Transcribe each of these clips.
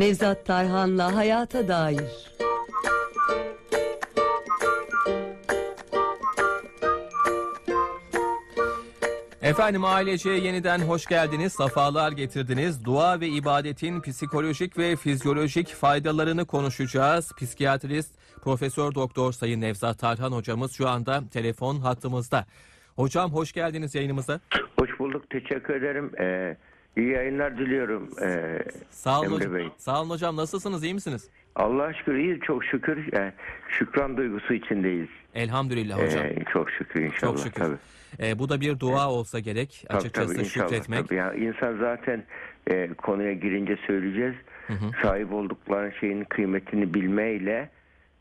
Nevzat Tarhan'la Hayata Dair. Efendim ailece yeniden hoş geldiniz, safalar getirdiniz. Dua ve ibadetin psikolojik ve fizyolojik faydalarını konuşacağız. Psikiyatrist Profesör Doktor Sayın Nevzat Tarhan hocamız şu anda telefon hattımızda. Hocam hoş geldiniz yayınımıza. Hoş bulduk. Teşekkür ederim. Ee, iyi yayınlar diliyorum. Ee, Sağ olun, Emre hocam. Bey. Sağ olun hocam. Nasılsınız? iyi misiniz? Allah'a şükür iyi. Çok şükür. Ee, şükran duygusu içindeyiz. Elhamdülillah hocam. Ee, çok şükür inşallah. Çok şükür. Tabii. Ee, bu da bir dua olsa gerek. Tabii, Açıkçası tabii, inşallah, şükretmek. Tabii. Ya, insan zaten e, konuya girince söyleyeceğiz. Sahip oldukları şeyin kıymetini bilmeyle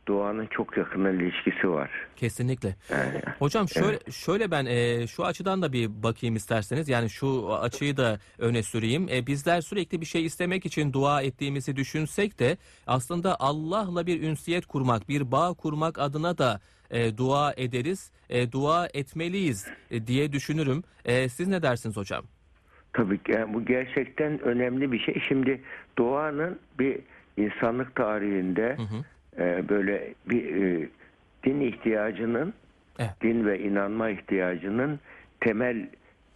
duanın çok yakından ilişkisi var. Kesinlikle. Yani, Hocam şöyle şöyle ben e, şu açıdan da bir bakayım isterseniz. Yani şu açıyı da öne süreyim. E, bizler sürekli bir şey istemek için dua ettiğimizi düşünsek de aslında Allah'la bir ünsiyet kurmak, bir bağ kurmak adına da e, dua ederiz. E, dua etmeliyiz e, diye düşünürüm. E, siz ne dersiniz hocam? Tabii ki yani bu gerçekten önemli bir şey. Şimdi doğanın bir insanlık tarihinde e, böyle bir e, din ihtiyacının, Evet. din ve inanma ihtiyacının temel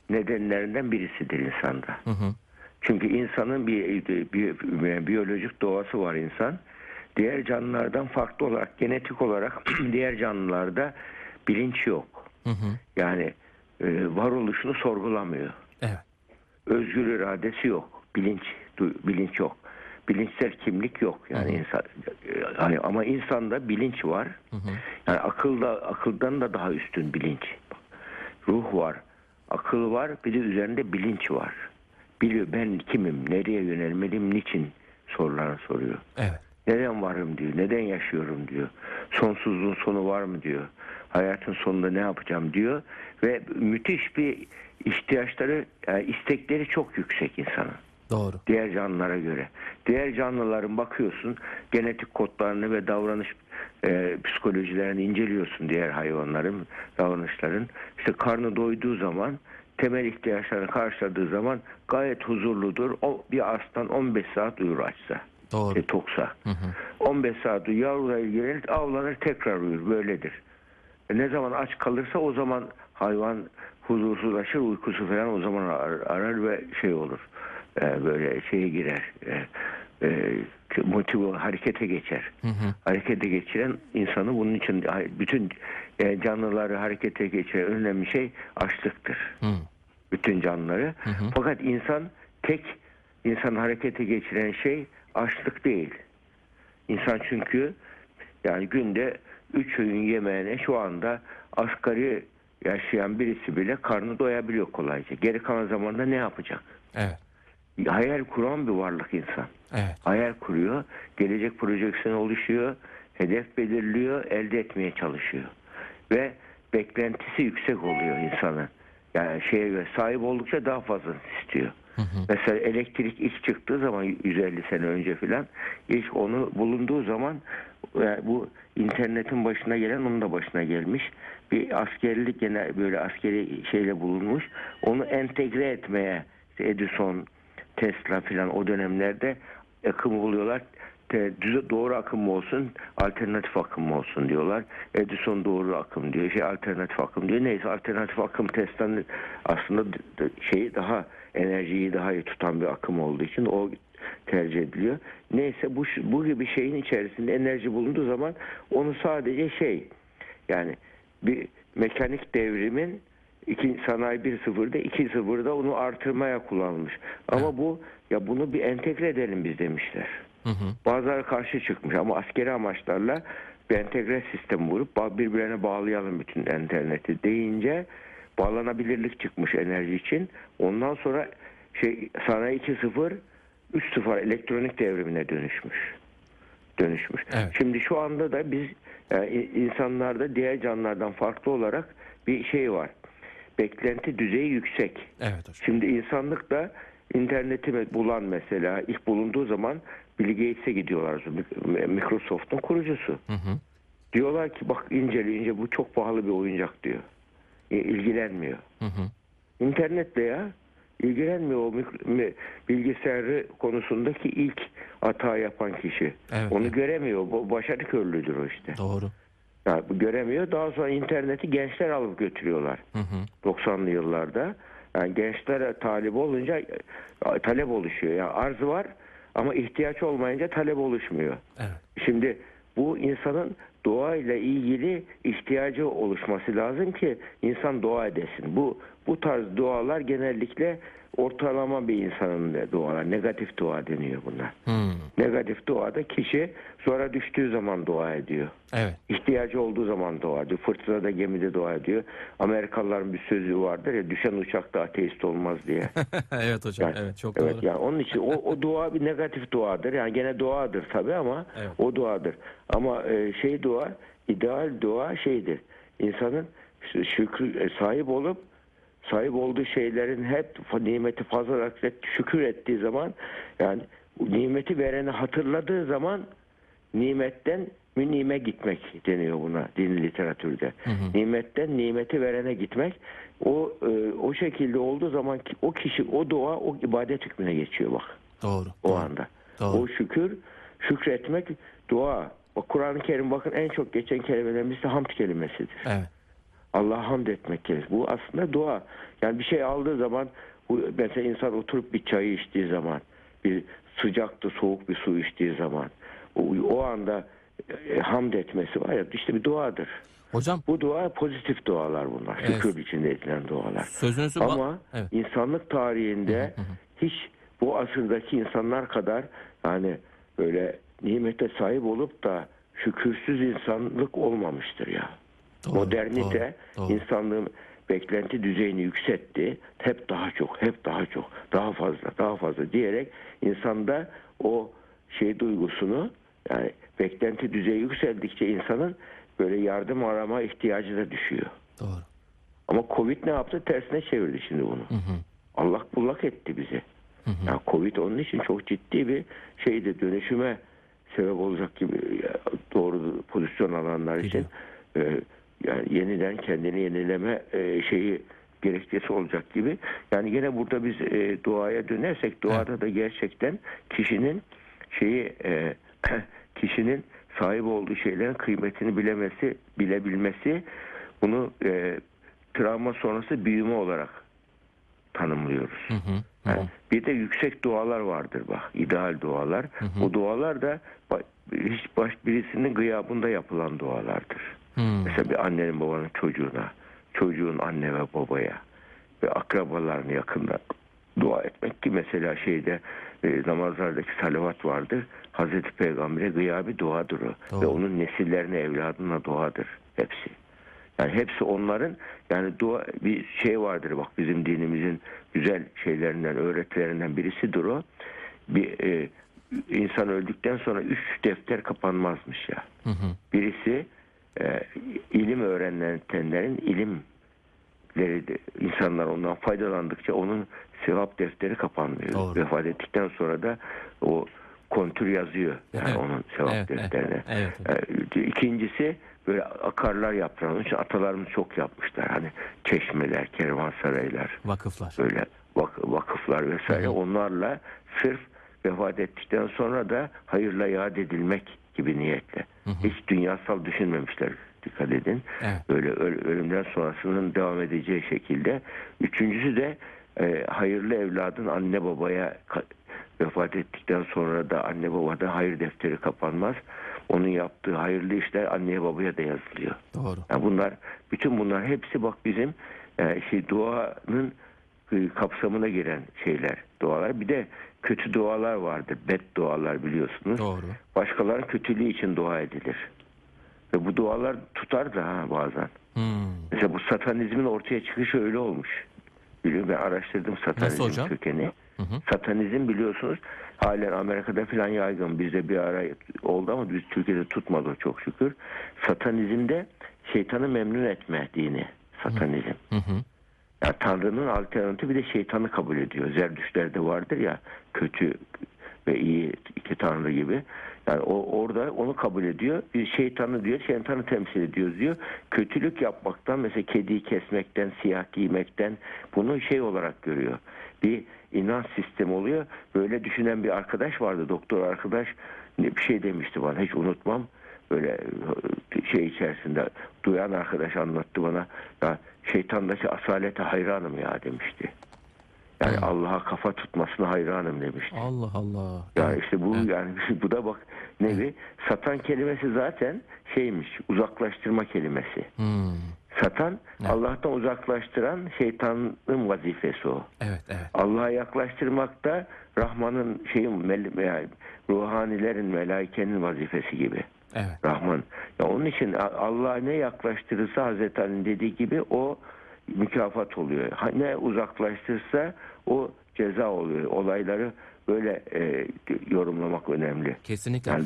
nedenlerinden birisidir insanda. Hı hı. Çünkü insanın bir, bir, bir biyolojik doğası var insan. Diğer canlılardan farklı olarak, genetik olarak diğer canlılarda bilinç yok. Hı hı. Yani e, varoluşunu sorgulamıyor Evet. özgür iradesi yok. Bilinç bilinç yok. Bilinçsel kimlik yok. Yani insan e, hani ama insanda bilinç var. Yani akılda akıldan da daha üstün bilinç. Ruh var. Akıl var. Bir de üzerinde bilinç var. Biliyor ben kimim, nereye yönelmeliyim, niçin sorularını soruyor. Evet. Neden varım diyor, neden yaşıyorum diyor. Sonsuzluğun sonu var mı diyor. Hayatın sonunda ne yapacağım diyor. Ve müthiş bir ihtiyaçları, yani istekleri çok yüksek insanın. Doğru. Diğer canlılara göre. Diğer canlıların bakıyorsun genetik kodlarını ve davranış e, psikolojilerini inceliyorsun diğer hayvanların davranışların. İşte karnı doyduğu zaman temel ihtiyaçlarını karşıladığı zaman gayet huzurludur. O bir aslan 15 saat uyur açsa. Doğru. E, toksa. 15 saat uyur, yavruyla ilgilenir, avlanır tekrar uyur. Böyledir. E, ne zaman aç kalırsa o zaman hayvan huzursuzlaşır, uykusu falan o zaman arar, arar ve şey olur. E, böyle şeye girer. E, e, motive harekete geçer. Harekete geçiren insanı bunun için bütün e, canlıları harekete geçiren önemli şey açlıktır. Hı. Bütün canlıları. Fakat insan tek insan harekete geçiren şey açlık değil. İnsan çünkü yani günde üç öğün yemeğine şu anda asgari yaşayan birisi bile karnı doyabiliyor kolayca. Geri kalan zamanda ne yapacak? Evet. Hayal kuran bir varlık insan. Evet. Hayal kuruyor, gelecek projeksiyonu oluşuyor, hedef belirliyor, elde etmeye çalışıyor. Ve beklentisi yüksek oluyor insanın. Yani şeye göre sahip oldukça daha fazla istiyor. Mesela elektrik ilk çıktığı zaman 150 sene önce filan ilk onu bulunduğu zaman yani bu internetin başına gelen onun da başına gelmiş. Bir askerlik gene böyle askeri şeyle bulunmuş. Onu entegre etmeye işte Edison, Tesla filan o dönemlerde akım buluyorlar. Te- düz- doğru akım mı olsun, alternatif akım mı olsun diyorlar. Edison doğru akım diyor, şey alternatif akım diyor. Neyse alternatif akım Tesla'nın aslında şeyi daha enerjiyi daha iyi tutan bir akım olduğu için o tercih ediliyor. Neyse bu bu gibi şeyin içerisinde enerji bulunduğu zaman onu sadece şey yani bir mekanik devrimin iki, sanayi 1.0'da 2.0'da onu artırmaya kullanılmış. Ama bu ya bunu bir entegre edelim biz demişler. Hı hı. Bazıları karşı çıkmış ama askeri amaçlarla bir entegre sistem vurup birbirlerine bağlayalım bütün interneti deyince bağlanabilirlik çıkmış enerji için. Ondan sonra şey sanayi 2.0 3.0 elektronik devrimine dönüşmüş. Dönüşmüş. Evet. Şimdi şu anda da biz yani insanlarda diğer canlılardan farklı olarak bir şey var. Beklenti düzeyi yüksek. Evet hocam. Şimdi insanlık da interneti bulan mesela ilk bulunduğu zaman Bill Gates'e gidiyorlar. Microsoft'un kurucusu. Hı hı. Diyorlar ki bak inceleyince bu çok pahalı bir oyuncak diyor. E, ilgilenmiyor. Hı hı. İnternetle ya ilgilenmiyor o bilgisayarı konusundaki ilk hata yapan kişi. Evet, Onu evet. göremiyor. Bu başarı körlüdür o işte. Doğru. Yani bu göremiyor. Daha sonra interneti gençler alıp götürüyorlar. Hı hı. 90'lı yıllarda. Yani gençlere talip olunca talep oluşuyor. Yani arz var ama ihtiyaç olmayınca talep oluşmuyor. Evet. Şimdi bu insanın doğayla ilgili ihtiyacı oluşması lazım ki insan dua edesin. Bu bu tarz dualar genellikle ortalama bir insanın dualar. Negatif dua deniyor bunlar. Hmm. Negatif duada kişi sonra düştüğü zaman dua ediyor. Evet. İhtiyacı olduğu zaman dua ediyor. Fırtınada gemide dua ediyor. Amerikalıların bir sözü vardır ya düşen uçakta ateist olmaz diye. evet hocam. Yani- evet çok evet doğru. yani onun için o, o dua bir negatif duadır. Yani gene duadır tabii ama Evet. o duadır. Ama e, şey dua ideal dua şeydir. İnsanın şükür e, sahip olup sahip olduğu şeylerin hep nimeti fazla şükür ettiği zaman yani nimeti vereni hatırladığı zaman nimetten münime gitmek deniyor buna din literatürde. Nimetten nimeti verene gitmek. O e, o şekilde olduğu zaman ki- o kişi o dua o ibadet hükmüne geçiyor bak Doğru. o doğru. anda. Doğru. O şükür, şükretmek dua. O Kur'an-ı Kerim bakın en çok geçen kelimelerimiz de hamd kelimesidir. Evet. Allah'a hamd etmek kelimesi. Bu aslında dua. Yani bir şey aldığı zaman mesela insan oturup bir çayı içtiği zaman bir sıcaktı soğuk bir su içtiği zaman o, o anda e, hamd etmesi var ya işte bir duadır. Hocam Bu dua pozitif dualar bunlar. Evet. Şükür içinde edilen dualar. sözünüzü Ama evet. insanlık tarihinde hiç bu asırdaki insanlar kadar yani böyle nimete sahip olup da şükürsüz insanlık olmamıştır ya. Doğru, Modernite doğru, doğru. insanlığın beklenti düzeyini yükseltti. Hep daha çok, hep daha çok, daha fazla, daha fazla diyerek insanda o şey duygusunu yani beklenti düzeyi yükseldikçe insanın böyle yardım arama ihtiyacı da düşüyor. Doğru. Ama Covid ne yaptı? Tersine çevirdi şimdi bunu. allak bullak etti bizi. Yani Covid onun için çok ciddi bir şeydi dönüşüme sebep olacak gibi doğru pozisyon alanlar için e, yani yeniden kendini yenileme e, şeyi gerekçesi olacak gibi. Yani gene burada biz e, duaya dönersek duada da gerçekten kişinin şeyi e, kişinin sahip olduğu şeylerin kıymetini bilemesi, bilebilmesi bunu e, travma sonrası büyüme olarak tanımlıyoruz. Hı hı. Yani bir de yüksek dualar vardır bak, ideal dualar. O dualar da hiç baş birisinin gıyabında yapılan dualardır. Hmm. Mesela bir annenin babanın çocuğuna, çocuğun anne ve babaya ve akrabalarına yakında dua etmek ki mesela şeyde e, namazlardaki salavat vardır. Hazreti Peygamber'e gıyabi duadır o. Doğru. Ve onun nesillerine evladına duadır hepsi. Yani hepsi onların yani dua bir şey vardır bak bizim dinimizin güzel şeylerinden öğretilerinden birisidir o. Bir e, insan öldükten sonra üç defter kapanmazmış ya. Hı hı. Birisi e, ilim öğrenenlerin ilimleri de, insanlar ondan faydalandıkça onun sevap defteri kapanmıyor. Doğru. Vefat ettikten sonra da o kontür yazıyor yani Evet. onun sevap Evet, evet. defterine. Evet, E, İkincisi böyle akarlar yaptıran. İçin atalarımız çok yapmışlar. Hani çeşmeler, kervansaraylar, Vakıflar. böyle vak- vakıflar vesaire. Hı hı. Onlarla sırf vefat ettikten sonra da hayırla yad edilmek gibi niyetle. Hiç dünyasal düşünmemişler. Dikkat edin. Evet. Böyle ölümden sonrasının devam edeceği şekilde. Üçüncüsü de e, hayırlı evladın anne babaya vefat ettikten sonra da anne babada hayır defteri kapanmaz. Onun yaptığı hayırlı işler anneye babaya da yazılıyor. Doğru. Yani bunlar bütün bunlar hepsi bak bizim e, şey duanın e, kapsamına giren şeyler, dualar. Bir de kötü dualar vardır. Bed dualar biliyorsunuz. Doğru. Başkalarının kötülüğü için dua edilir. Ve bu dualar tutar da ha bazen. Hmm. Mesela bu satanizmin ortaya çıkışı öyle olmuş. Biliyorum ben araştırdım satanizm kökeni. Hı hı. Satanizm biliyorsunuz halen Amerika'da falan yaygın. Bizde bir ara oldu ama biz Türkiye'de tutmadı çok şükür. Satanizmde şeytanı memnun etme dini. Satanizm. Hı hı. Ya Tanrı'nın alternatifi bir de şeytanı kabul ediyor. Zerdüştlerde vardır ya kötü ve iyi iki tanrı gibi. Yani o orada onu kabul ediyor. Bir şeytanı diyor, şeytanı temsil ediyoruz diyor. Kötülük yapmaktan mesela kediyi kesmekten, siyah giymekten bunu şey olarak görüyor. Bir inanç sistemi oluyor. Böyle düşünen bir arkadaş vardı, doktor arkadaş bir şey demişti bana hiç unutmam. Böyle e, şey içerisinde duyan arkadaş anlattı bana. Ya şeytandaki asalete hayranım ya demişti. Yani Hmm. Allah'a kafa tutmasına hayranım demişti. Allah Allah. Ya Evet, işte bu evet. yani bu da bak nevi satan kelimesi zaten şeymiş uzaklaştırma kelimesi. Hmm. Satan Evet. Allah'tan uzaklaştıran şeytanın vazifesi o. Evet, evet. Allah'a yaklaştırmak da Rahman'ın şeyin mel- yani ruhanilerin melaikenin vazifesi gibi. Evet. Rahman. Ya onun için Allah'a ne yaklaştırırsa Hazreti Ali'nin dediği gibi o mükafat oluyor. Ne uzaklaştırırsa o ceza oluyor. Olayları böyle e, yorumlamak önemli. Kesinlikle. Yani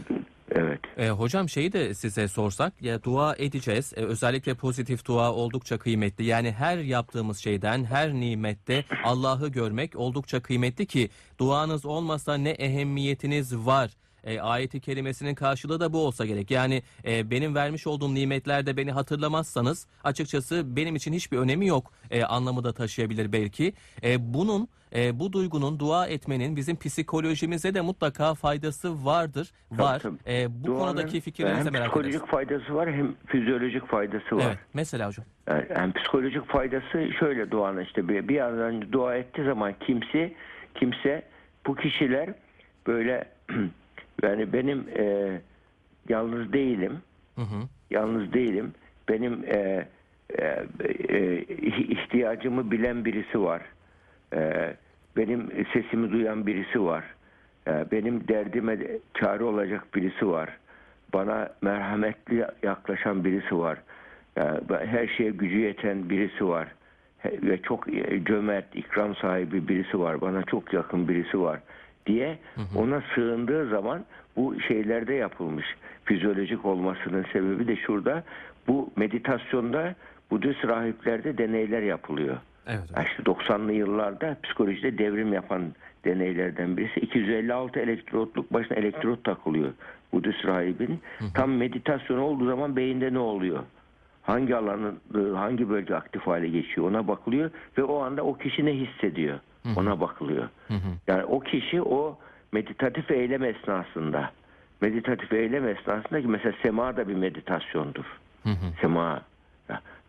evet. E, hocam şeyi de size sorsak ya dua edeceğiz. E, özellikle pozitif dua oldukça kıymetli. Yani her yaptığımız şeyden, her nimette Allah'ı görmek oldukça kıymetli ki duanız olmasa ne ehemmiyetiniz var. E, ayeti kelimesinin karşılığı da bu olsa gerek. Yani e, benim vermiş olduğum nimetlerde beni hatırlamazsanız açıkçası benim için hiçbir önemi yok e, anlamı da taşıyabilir belki. E, bunun e, bu duygunun dua etmenin bizim psikolojimize de mutlaka faydası vardır. Var. tabii. E, bu Duanın konudaki fikirlerinizi hem merak psikolojik ederiz. faydası var hem fizyolojik faydası var. Evet. Mesela hocam. Yani, yani psikolojik faydası şöyle duanın işte bir, bir an önce dua ettiği zaman kimse kimse bu kişiler böyle yani benim e, yalnız değilim. Hı hı. yalnız değilim. Benim e, e, e, ihtiyacımı bilen birisi var. E, benim sesimi duyan birisi var. E, benim derdime çare olacak birisi var. Bana merhametli yaklaşan birisi var. Ya, her şeye gücü yeten birisi var. Ve çok e, cömert ikram sahibi birisi var. Bana çok yakın birisi var diye ona sığındığı zaman bu şeylerde yapılmış fizyolojik olmasının sebebi de şurada bu meditasyonda Budist rahiplerde deneyler yapılıyor. Evet. Hocam. İşte 90'lı yıllarda psikolojide devrim yapan deneylerden birisi 256 elektrotluk başına elektrot takılıyor Budist rahibin. Tam meditasyon olduğu zaman beyinde ne oluyor? Hangi alanın hangi bölge aktif hale geçiyor ona bakılıyor ve o anda o kişi ne hissediyor ona bakılıyor. Hı hı. Yani o kişi o meditatif eylem esnasında meditatif eylem esnasında ki mesela sema da bir meditasyondur. Hı hı. Sema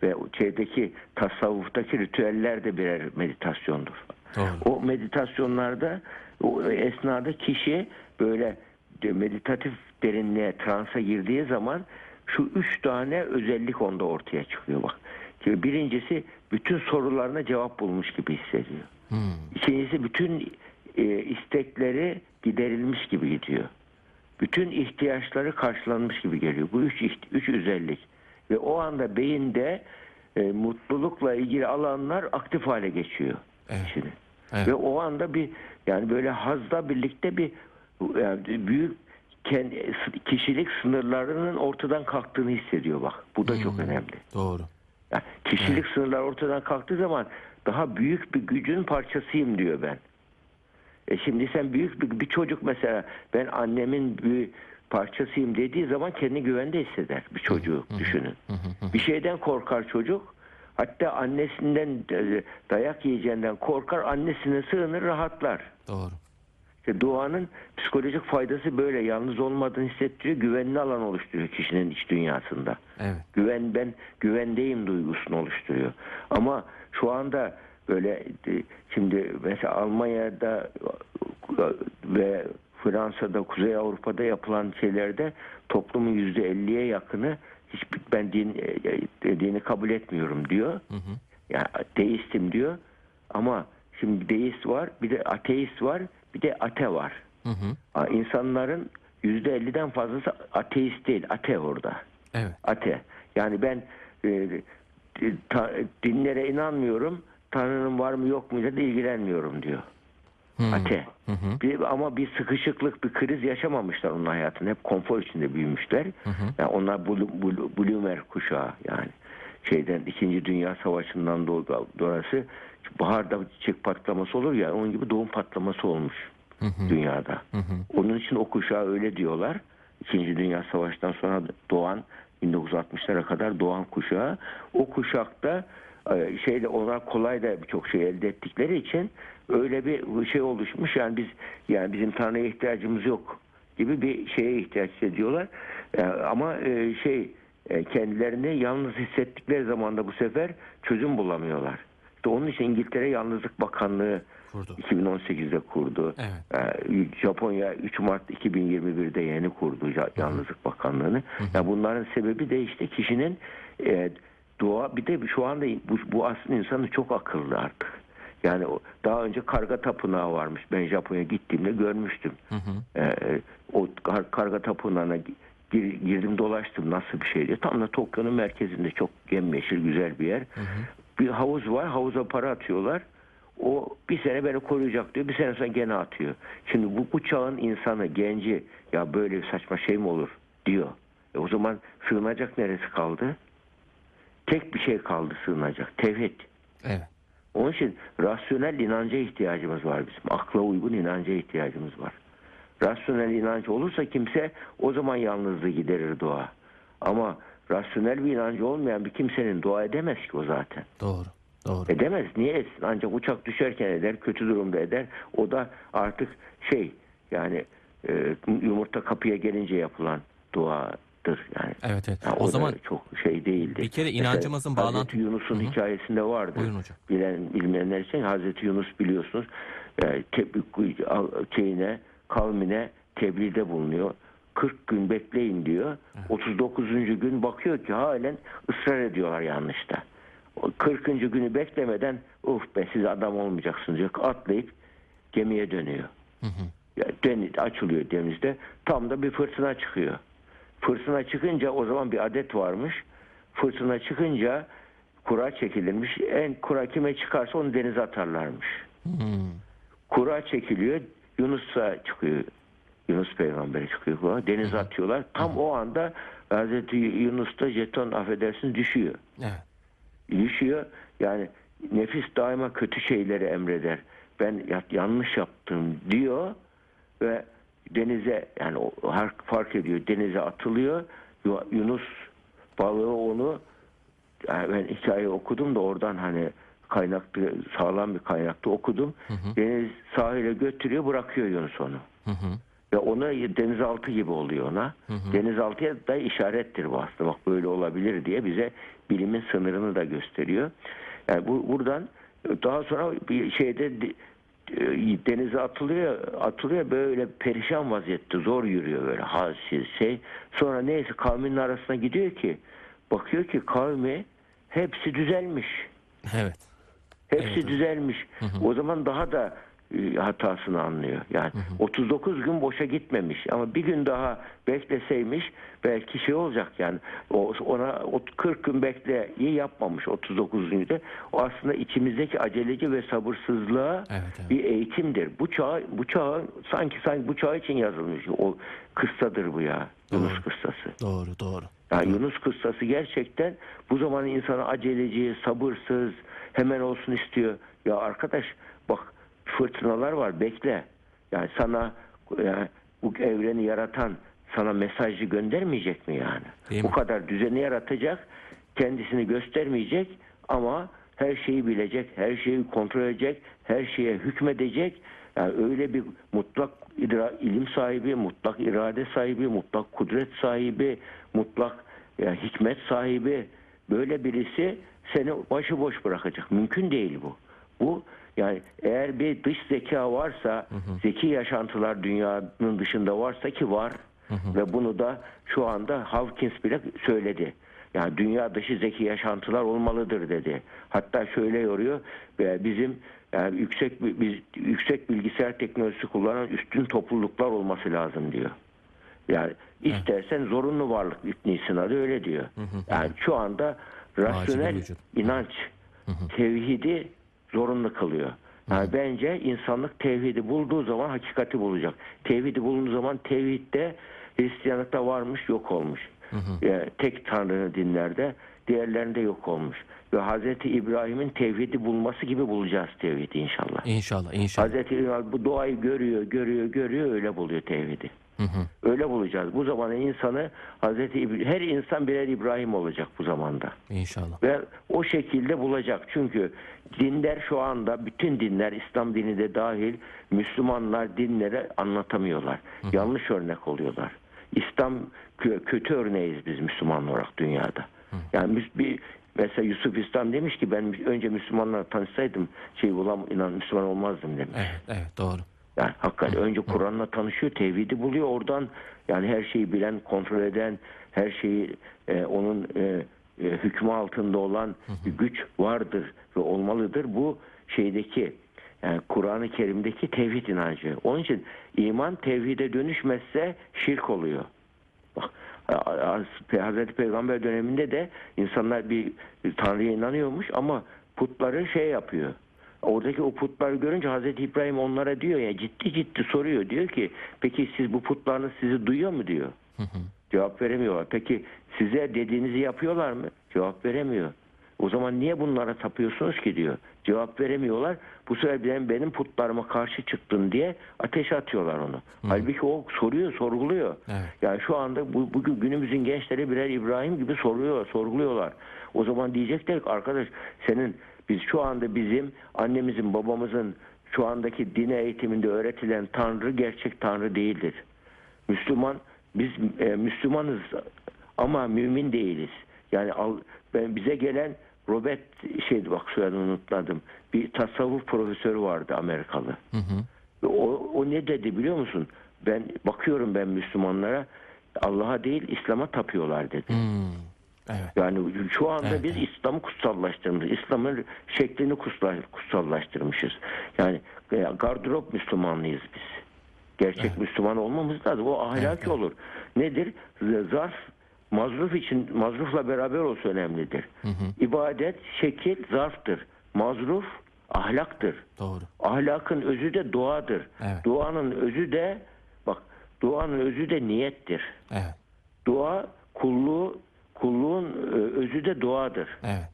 ve şeydeki tasavvuftaki ritüeller de birer meditasyondur. Doğru. O meditasyonlarda o esnada kişi böyle meditatif derinliğe transa girdiği zaman şu üç tane özellik onda ortaya çıkıyor bak. Şimdi birincisi bütün sorularına cevap bulmuş gibi hissediyor. Hı. İkincisi bütün e, istekleri giderilmiş gibi gidiyor. Bütün ihtiyaçları karşılanmış gibi geliyor. Bu üç, üç özellik. Ve o anda beyinde e, mutlulukla ilgili alanlar aktif hale geçiyor. Evet. kişinin. Evet. Ve o anda bir yani böyle hazla birlikte bir yani büyük kendi, kişilik sınırlarının ortadan kalktığını hissediyor bak. Bu da çok önemli. Doğru. Yani kişilik sınırlar ortadan kalktığı zaman daha büyük bir gücün parçasıyım diyor ben. E şimdi sen büyük bir, bir çocuk mesela ben annemin bir parçasıyım dediği zaman kendi güvende hisseder bir çocuğu düşünün. Bir şeyden korkar çocuk. Hatta annesinden e, dayak yiyeceğinden korkar, annesine sığınır, rahatlar. Doğru. Duanın psikolojik faydası böyle. Yalnız olmadığını hissettiriyor, güvenli alan oluşturuyor kişinin iç dünyasında Evet. güven ben güvendeyim duygusunu oluşturuyor. Ama şu anda böyle e, şimdi mesela Almanya'da e, ve Fransa'da, Kuzey Avrupa'da yapılan şeylerde toplumun yüzde elliye yakını hiç ben din, e, dini kabul etmiyorum diyor. Hı hı. Yani deistim diyor. Ama şimdi deist var, bir de ateist var, bir de ate var. Hı hı. İnsanların yüzde elliden fazlası ateist değil, ate orada Evet. ate. Yani ben e, ta- dinlere inanmıyorum. Tanrı'nın var mı yok mu da ilgilenmiyorum diyor. Hı. Ate. Hı hı. Bir, ama bir sıkışıklık, bir kriz yaşamamışlar onun hayatında. Hep konfor içinde büyümüşler. hı. Yani onlar Bloomer kuşağı yani. Şeyden İkinci Dünya Savaşı'ndan sonrası baharda çiçek patlaması olur ya onun gibi doğum patlaması olmuş Hı hı. dünyada. Hı hı. Onun için o kuşağı öyle diyorlar. İkinci Dünya Savaşı'ndan sonra doğan 1960'lara kadar doğan kuşağı. O kuşakta e, şeyle onlar kolay da birçok şey elde ettikleri için öyle bir şey oluşmuş yani biz yani bizim Tanrı'ya ihtiyacımız yok gibi bir şeye ihtiyaç ediyorlar. E, ama e, şey kendilerini yalnız hissettikleri zaman da bu sefer çözüm bulamıyorlar. İşte onun için İngiltere Yalnızlık Bakanlığı Kurdu. 2018'de kurdu. Evet. Ee, Japonya 3 Mart 2021'de yeni kurdu ya- Yalnızlık Bakanlığı'nı. Ya bunların sebebi de işte kişinin e, doğa bir de şu anda bu, bu aslında insanı çok akıllı artık. Yani daha önce karga tapınağı varmış. Ben Japonya gittiğimde görmüştüm. Ee, o kar- karga tapınağına girdim dolaştım nasıl bir şeydi. Tam da Tokyo'nun merkezinde çok yemyeşil güzel bir yer. Bir havuz var. Havuza para atıyorlar. O bir sene beni koruyacak diyor. Bir sene sonra gene atıyor. Şimdi bu, bu çağın insanı, genci ya böyle bir saçma şey mi olur diyor. E o zaman sığınacak neresi kaldı? Tek bir şey kaldı sığınacak. Tevhid. Evet. Onun için rasyonel inanca ihtiyacımız var bizim. Akla uygun inanca ihtiyacımız var. Rasyonel inanç olursa kimse o zaman yalnızlığı giderir dua. Ama rasyonel bir inancı olmayan bir kimsenin dua edemez ki o zaten. Doğru. Doğru. Edemez. Niye etsin? Ancak uçak düşerken eder, kötü durumda eder. O da artık şey yani e, yumurta kapıya gelince yapılan duadır yani. Evet evet. Ya O da zaman çok şey değildi. bir kere Mesela inancımızın Hazreti bağlantı- Yunus'un hikayesinde vardı. Buyurun hocam. Bilen bilmeyenler için Hazreti Yunus biliyorsunuz e, te- şeyine kavmine tebliğde bulunuyor. 40 gün bekleyin diyor. 39. gün bakıyor ki halen ısrar ediyorlar yanlışta. O 40. günü beklemeden uf be siz adam olmayacaksınız diyor. Atlayıp gemiye dönüyor. Ya deniz açılıyor denizde. Tam da bir fırtına çıkıyor. Fırtına çıkınca o zaman bir adet varmış. Fırtına çıkınca kura çekilirmiş. En kura kime çıkarsa onu denize atarlarmış. Kura çekiliyor. Yunus'a çıkıyor. Yunus peygambere çıkıyor. kura. Denize atıyorlar. Tam o anda Hazreti Yunus'ta jeton affedersiniz düşüyor evet. düşüyor. Yani nefis daima kötü şeyleri emreder. Ben ya- yanlış yaptım diyor ve denize yani fark ediyor denize atılıyor. Yu- Yunus balığı onu yani ben hikaye okudum da oradan hani kaynaklı sağlam bir kaynakta okudum. Deniz sahile götürüyor bırakıyor Yunus onu. Hı hı. Ve ona denizaltı gibi oluyor ona. Denizaltıya da işarettir bu aslında. Bak böyle olabilir diye bize bilimin sınırını da gösteriyor. Yani bu buradan daha sonra bir şeyde de- e, denize atılıyor, atılıyor böyle perişan vaziyette zor yürüyor böyle halsiz şey. Sonra neyse kavminin arasına gidiyor ki bakıyor ki kavmi hepsi düzelmiş. Evet. Hepsi düzelmiş. O zaman daha da e, hatasını anlıyor. Yani 39 gün boşa gitmemiş ama bir gün daha bekleseymiş belki şey olacak yani o ona o 40 gün bekleyi yapmamış 39 günde. O aslında içimizdeki aceleci ve sabırsızlığa Evet, evet. bir eğitimdir. Bu çağ bu çağ sanki sanki bu çağ için yazılmış. O kıssadır bu ya. Yunus Doğru. kıssası. Doğru doğru. Yani Yunus kıssası gerçekten bu zaman insanı aceleci, sabırsız, hemen olsun istiyor. Ya arkadaş bak fırtınalar var bekle. Yani sana yani bu evreni yaratan sana mesajı göndermeyecek mi yani? Değil bu mi? kadar düzeni yaratacak, kendisini göstermeyecek ama her şeyi bilecek, her şeyi kontrol edecek, her şeye hükmedecek. Yani öyle bir mutlak idra- ilim sahibi, mutlak irade sahibi, mutlak kudret sahibi, mutlak ya, hikmet sahibi böyle birisi seni başıboş bırakacak. Mümkün değil bu. Bu yani eğer bir dış zeka varsa, zeki yaşantılar dünyanın dışında varsa ki var ve bunu da şu anda Hawkins bile söyledi. Yani dünya dışı zeki yaşantılar olmalıdır dedi. Hatta şöyle yoruyor ve bizim yani yüksek bi- biz yüksek bilgisayar teknolojisi kullanan üstün topluluklar olması lazım diyor. Yani istersen zorunlu varlık İbn adı öyle diyor. Yani şu anda rasyonel inanç tevhidi zorunlu kılıyor. Yani bence insanlık tevhidi bulduğu zaman hakikati bulacak. Tevhidi bulunduğu zaman tevhidde Hristiyanlıkta varmış yok olmuş. Yani tek tanrı dinlerde diğerlerinde yok olmuş. Ve Hazreti İbrahim'in tevhidi bulması gibi bulacağız tevhidi inşallah. İnşallah inşallah. Hazreti İbrahim bu doğayı görüyor, görüyor, görüyor öyle buluyor tevhidi. Öyle bulacağız. Bu zamanda insanı Hazreti İbra- her insan birer İbrahim olacak bu zamanda. İnşallah. Ve o şekilde bulacak. Çünkü dinler şu anda bütün dinler İslam dini de dahil Müslümanlar dinleri anlatamıyorlar. Yanlış örnek oluyorlar. İslam kö- kötü örneğiz biz Müslüman olarak dünyada. Yani müs- bir mesela Yusuf İslam demiş ki ben önce Müslümanlarla tanışsaydım şey olam inan Müslüman olmazdım demiş. Evet, evet doğru. Yani hakikaten önce Kur'an'la tanışıyor, tevhidi buluyor. Oradan yani her şeyi bilen, kontrol eden, her şeyi e, onun e, e, hükmü altında olan bir güç vardır ve olmalıdır. Bu şeydeki yani Kur'an-ı Kerim'deki tevhid inancı. Onun için iman tevhide dönüşmezse şirk oluyor. Bak Hazreti Peygamber döneminde de insanlar bir Tanrı'ya inanıyormuş ama putları şey yapıyor. Oradaki o putları görünce Hazreti İbrahim onlara diyor ya ciddi ciddi soruyor. Diyor ki peki siz bu putlarınız sizi duyuyor mu diyor. Cevap veremiyorlar. Peki size dediğinizi yapıyorlar mı? Cevap veremiyor. O zaman niye bunlara tapıyorsunuz ki diyor. Cevap veremiyorlar. Bu sefer benim, putlarıma karşı çıktın diye ateşe atıyorlar onu. Halbuki o soruyor, sorguluyor. Evet. Yani şu anda bu, bugün günümüzün gençleri birer İbrahim gibi soruyor, sorguluyorlar. O zaman diyecekler ki arkadaş senin biz şu anda bizim annemizin babamızın şu andaki dine eğitiminde öğretilen Tanrı gerçek Tanrı değildir. Müslüman biz e, Müslümanız ama mümin değiliz. Yani al, ben bize gelen Robert şeydi bak soyadını unutmadım. Bir tasavvuf profesörü vardı Amerikalı. Ve O, o ne dedi biliyor musun? Ben bakıyorum ben Müslümanlara Allah'a değil İslam'a tapıyorlar dedi. Hmm, Evet. Yani şu anda Evet, biz İslam'ı kutsallaştırmışız. İslam'ın şeklini kutsal- kutsallaştırmışız. Yani e, gardırop Müslümanlıyız biz. Gerçek Müslüman olmamız lazım. O ahlaki Evet, evet. olur. Nedir? Zarf mazruf için mazrufla beraber olsa önemlidir. İbadet şekil zarftır. Mazruf ahlaktır. Doğru. Ahlakın özü de duadır. Evet. Duanın özü de bak duanın özü de niyettir. Evet. Dua kulluğu kulluğun e, özü de duadır. Evet.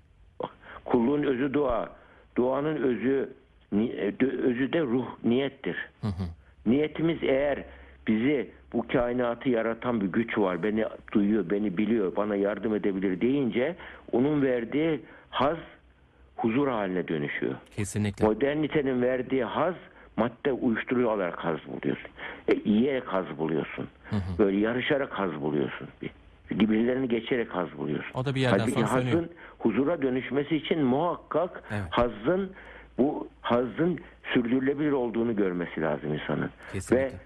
Kulluğun özü dua. Duanın özü e, özü de ruh, niyettir. Niyetimiz eğer bizi bu kainatı yaratan bir güç var, beni duyuyor, beni biliyor, bana yardım edebilir deyince onun verdiği haz huzur haline dönüşüyor. Kesinlikle. Modernitenin verdiği haz madde uyuşturucu alarak haz buluyorsun. E, yiyerek haz buluyorsun. Böyle yarışarak haz buluyorsun. Bir- Birbirlerini geçerek haz buluyorsun. O da bir yerden Halbuki sonra hazın sönüyor. huzura dönüşmesi için muhakkak Evet. hazın bu hazın sürdürülebilir olduğunu görmesi lazım insanın. Kesinlikle.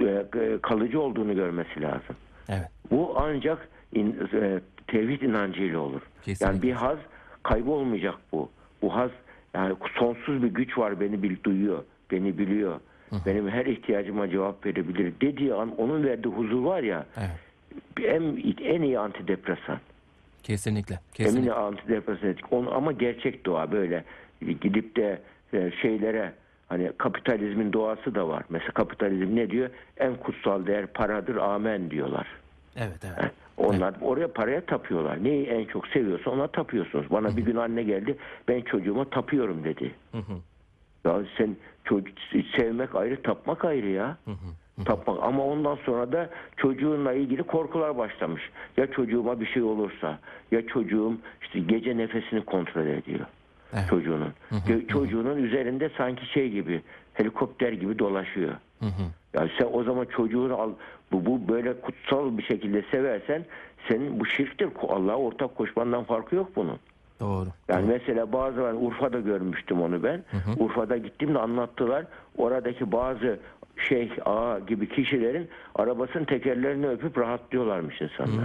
Ve e, kalıcı olduğunu görmesi lazım. Evet. Bu ancak in, e, tevhid inancıyla olur. Kesinlikle. Yani bir haz kaybolmayacak bu. Bu haz yani sonsuz bir güç var beni bil, duyuyor, beni biliyor. Benim her ihtiyacıma cevap verebilir dediği an onun verdiği huzur var ya Evet. En, en iyi antidepresan. Kesinlikle. Emin Kesinlikle. antidepresan etik. Onu, ama gerçek doğa böyle gidip de e, şeylere hani kapitalizmin doğası da var. Mesela kapitalizm ne diyor? En kutsal değer paradır amen diyorlar. Evet, evet. Onlar oraya paraya tapıyorlar. Neyi en çok seviyorsa ona tapıyorsunuz. Bana bir gün anne geldi ben çocuğuma tapıyorum dedi. Ya sen çocuk sevmek ayrı tapmak ayrı ya. Tapmak ama ondan sonra da çocuğunla ilgili korkular başlamış. Ya çocuğuma bir şey olursa ya çocuğum işte gece nefesini kontrol ediyor. Evet. Çocuğunun. Ge- Çocuğunun üzerinde sanki şey gibi helikopter gibi dolaşıyor. Ya sen o zaman çocuğunu al bu, bu böyle kutsal bir şekilde seversen senin bu şirktir. Allah'a ortak koşmandan farkı yok bunun. Doğru. Yani mesela bazı ben Urfa'da görmüştüm onu ben. Urfa'da gittim de anlattılar. Oradaki bazı şeyh ağa gibi kişilerin arabasının tekerlerini öpüp rahatlıyorlarmış insanlar.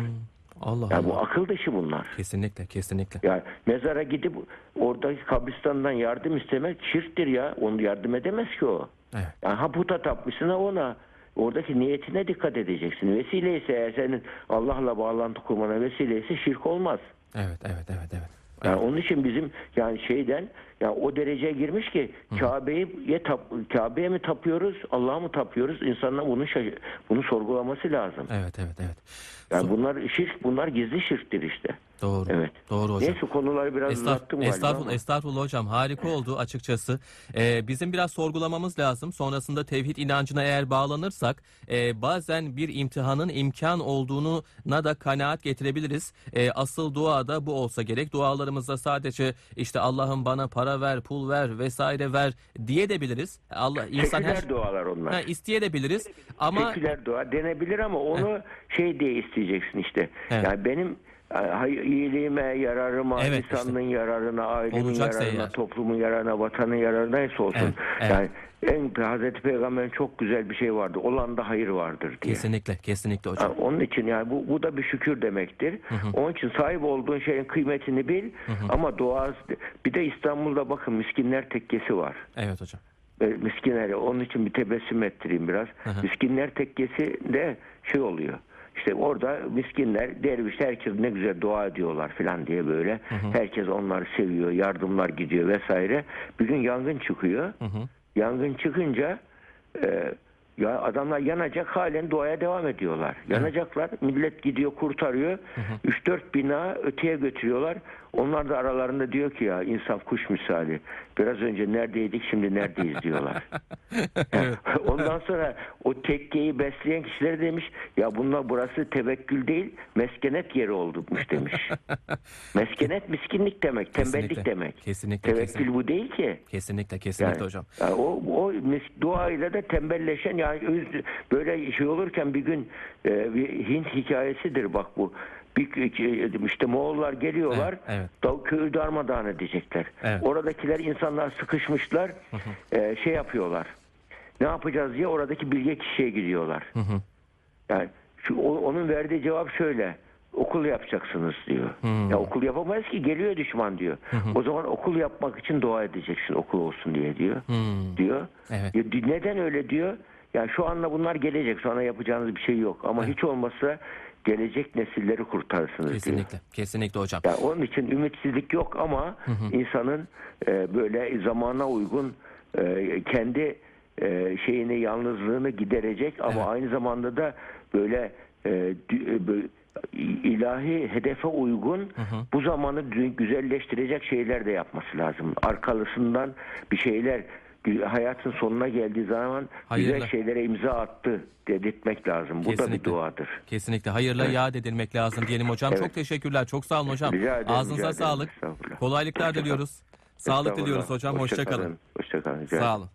Allah Yani bu Allah. akıl dışı bunlar. Kesinlikle. Kesinlikle. Yani mezara gidip oradaki kabristandan yardım istemek şirktir ya. Onu yardım edemez ki o. Evet. Yani ha puta tapmışsın ha ona. Oradaki niyetine dikkat edeceksin. Vesile ise eğer senin Allah'la bağlantı kurmana vesile ise şirk olmaz. Evet, evet, evet, evet. Yani onun için bizim yani şeyden yani o dereceye girmiş ki Kabe'yi tap, Kabe'ye mi tapıyoruz, Allah'a mı tapıyoruz? İnsanlar bunu bunu sorgulaması lazım. Evet, evet, evet. Yani bunlar şirk, bunlar gizli şirktir işte. Doğru. Evet. Doğru hocam. Neyse konuları biraz Estağ- uzattım estağfurullah, ama. estağfurullah hocam. Harika oldu açıkçası. Ee, bizim biraz sorgulamamız lazım. Sonrasında tevhid inancına eğer bağlanırsak e, bazen bir imtihanın imkan olduğunu na da kanaat getirebiliriz. E, asıl dua da bu olsa gerek. Dualarımızda sadece işte Allah'ım bana para ver, pul ver vesaire ver diye de biliriz. Allah insan Seküler her dualar onlar. ha, isteyebiliriz ama Seküler dua denebilir ama onu şey diye isteyeceksin işte. Evet. Yani benim iyiliğime, yararıma, Evet, insanlığın yararına, ailemin Olacaksa yararına, eğer. toplumun yararına, vatanın yararına neyse olsun. Evet, evet. Yani en Hazreti Peygamber'in çok güzel bir şey vardı. Olan da hayır vardır diye. kesinlikle kesinlikle hocam. Ha, Onun için yani bu, bu da bir şükür demektir. Onun için sahip olduğun şeyin kıymetini bil ama dua bir de İstanbul'da bakın miskinler tekkesi var. Evet hocam. E, onun için bir tebessüm ettireyim biraz. Miskinler tekkesi de şey oluyor. İşte orada miskinler, derviş herkes ne güzel dua ediyorlar falan diye böyle. Herkes onları seviyor, yardımlar gidiyor vesaire. Bir gün yangın çıkıyor. Yangın çıkınca e, ya adamlar yanacak halen duaya devam ediyorlar. Yanacaklar. Millet gidiyor kurtarıyor. 3-4 bina öteye götürüyorlar. Onlar da aralarında diyor ki ya insan kuş misali. Biraz önce neredeydik şimdi neredeyiz diyorlar. Ondan sonra o tekkeyi besleyen kişiler demiş ya bunlar burası tevekkül değil meskenet yeri oldukmuş demiş. meskenet miskinlik demek, tembellik Kesinlikle. demek. Kesinlikle, Tevekkül kesinlikle. bu değil ki. Kesinlikle kesinlikle Yani, hocam. yani o, o duayla da tembelleşen yani böyle şey olurken bir gün e, bir Hint hikayesidir bak bu. Bir, işte Moğollar geliyorlar. Evet, evet. köyü darmadağın edecekler. Evet. Oradakiler insanlar sıkışmışlar. e, şey yapıyorlar. Ne yapacağız diye oradaki bilge kişiye gidiyorlar. Yani şu onun verdiği cevap şöyle. Okul yapacaksınız diyor. Ya okul yapamayız ki geliyor düşman diyor. O zaman okul yapmak için dua edeceksin okul olsun diye diyor. Diyor. Evet. Ya neden öyle diyor? Ya şu anda bunlar gelecek. Sonra yapacağınız bir şey yok. Ama hiç olmazsa gelecek nesilleri kurtarırsınız diyor. Kesinlikle. Kesinlikle hocam. Ya onun için ümitsizlik yok ama insanın e, böyle zamana uygun e, kendi e, şeyini yalnızlığını giderecek ama Evet. aynı zamanda da böyle, e, e, böyle ilahi hedefe uygun bu zamanı güzelleştirecek şeyler de yapması lazım. Arkalısından bir şeyler hayatın sonuna geldiği zaman Hayırlı. güzel şeylere imza attı dedirtmek lazım. Bu da bir Kesinlikle. duadır. Kesinlikle. Hayırla yad edilmek lazım diyelim hocam. Evet. Çok teşekkürler. Çok sağ olun hocam. Rica ederim, Ağzınıza rica ederim. sağlık. Kolaylıklar diliyoruz. Sağlık diliyoruz hocam. Hoşça kalın. Hoşça kalın. Sağ olun.